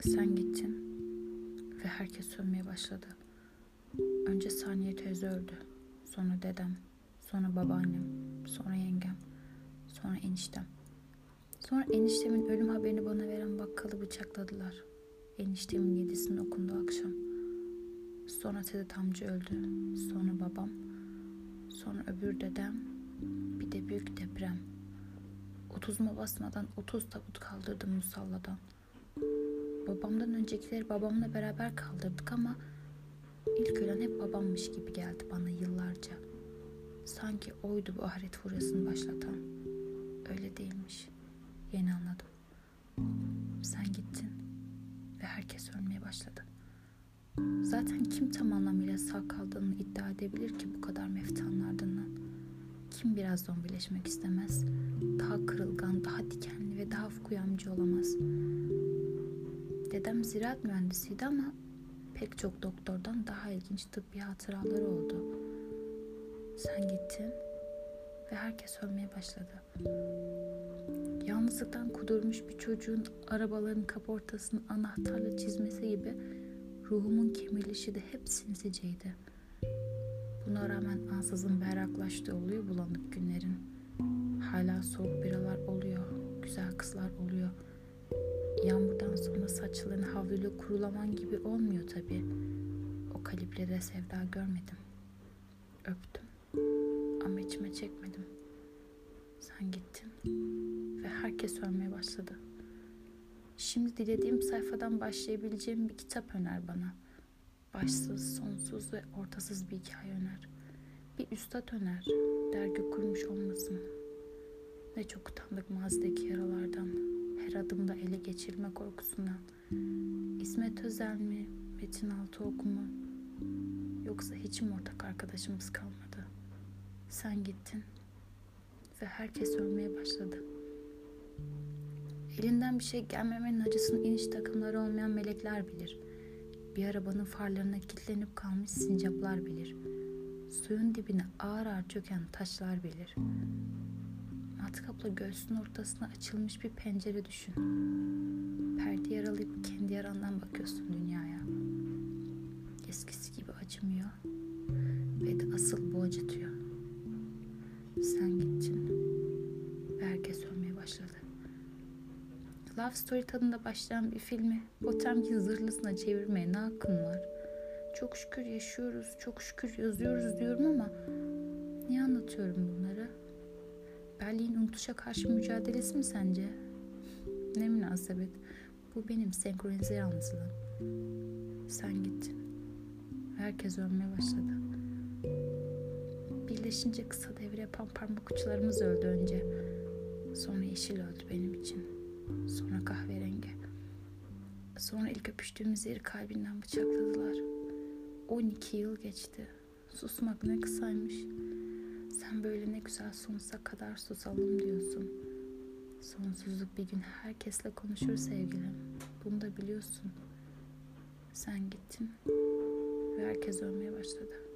Sen gittin ve herkes sönmeye başladı. Önce Saniye teyze öldü. Sonra dedem, sonra babaannem, sonra yengem, sonra eniştem. Sonra eniştemin ölüm haberini bana veren bakkalı bıçakladılar. Eniştemin yedisinin okundu akşam. Sonra Sedat amca öldü. Sonra babam. Sonra öbür dedem. Bir de büyük deprem. Otuzuma basmadan otuz tabut kaldırdım musalladan. Babamdan öncekileri babamla beraber kaldırdık ama ilk ölen hep babammış gibi geldi bana yıllarca. Sanki oydu bu ahiret furyasını başlatan. Öyle değilmiş. Yeni anladım. Sen gittin ve herkes ölmeye başladı. Zaten kim tam anlamıyla sağ kaldığını iddia edebilir ki bu kadar meftanın ardından? Kim biraz zombileşmek istemez? Daha kırılgan, daha dikenli ve daha kuyamcı olamaz. Dedem ziraat mühendisiydi ama pek çok doktordan daha ilginç tıbbi hatıraları oldu. Sen gittin ve herkes ölmeye başladı. Yalnızlıktan kudurmuş bir çocuğun arabaların kaportasını anahtarla çizmesi gibi ruhumun kemirlişi de hep sinsiceydi. Buna rağmen ansızın berraklaştığı oluyor bulanık günlerin. Hala soğuk biralar oluyor, güzel kızlar oluyor. Saçlarını havluyla kurulaman gibi olmuyor tabii. O kalibrede sevda görmedim. Öptüm ama içime çekmedim. Sen gittin ve herkes ölmeye başladı. Şimdi dilediğim sayfadan başlayabileceğim bir kitap öner bana. Başsız, sonsuz ve ortasız bir hikaye öner. Bir üstad öner, dergi kurmuş olmasın. Ne çok utandık mazideki yaralardan, her adımda ele geçirme korkusundan. İsmet Özel mi, Metin Altıok mu? Yoksa hiç mi ortak arkadaşımız kalmadı? Sen gittin ve herkes ölmeye başladı. Elinden bir şey gelmemenin acısını iniş takımları olmayan melekler bilir. Bir arabanın farlarına kilitlenip kalmış sincaplar bilir. Suyun dibine ağır ağır çöken taşlar bilir. Matkapla göğsünün ortasına açılmış bir pencere düşün. Perde yaralayıp kendi yarandan bakıyorsun dünyaya. Eskisi gibi acımıyor ve de asıl bu acıtıyor. Sen gittin ve herkes ölmeye başladı. Love Story tadında başlayan bir filmi Potemkin zırhlısına çevirmeye ne hakkın var? Çok şükür yaşıyoruz, çok şükür yazıyoruz diyorum ama niye anlatıyorum bunları? Berlin unutuşa karşı mücadelesi mi sence? Ne münasebet. Bu benim senkronize yalnızlığım. Sen gittin. Herkes ölmeye başladı. Birleşince kısa devre yapan parmak uçlarımız öldü önce. Sonra yeşil öldü benim için. Sonra kahverengi. Sonra ilk öpüştüğümüz yeri kalbinden bıçakladılar. 12 yıl geçti. Susmak ne kısaymış. Sen böyle ne güzel sonsuza kadar susalım diyorsun. Sonsuzluk bir gün herkesle konuşur sevgilim. Bunu da biliyorsun. Sen gittin ve herkes ölmeye başladı.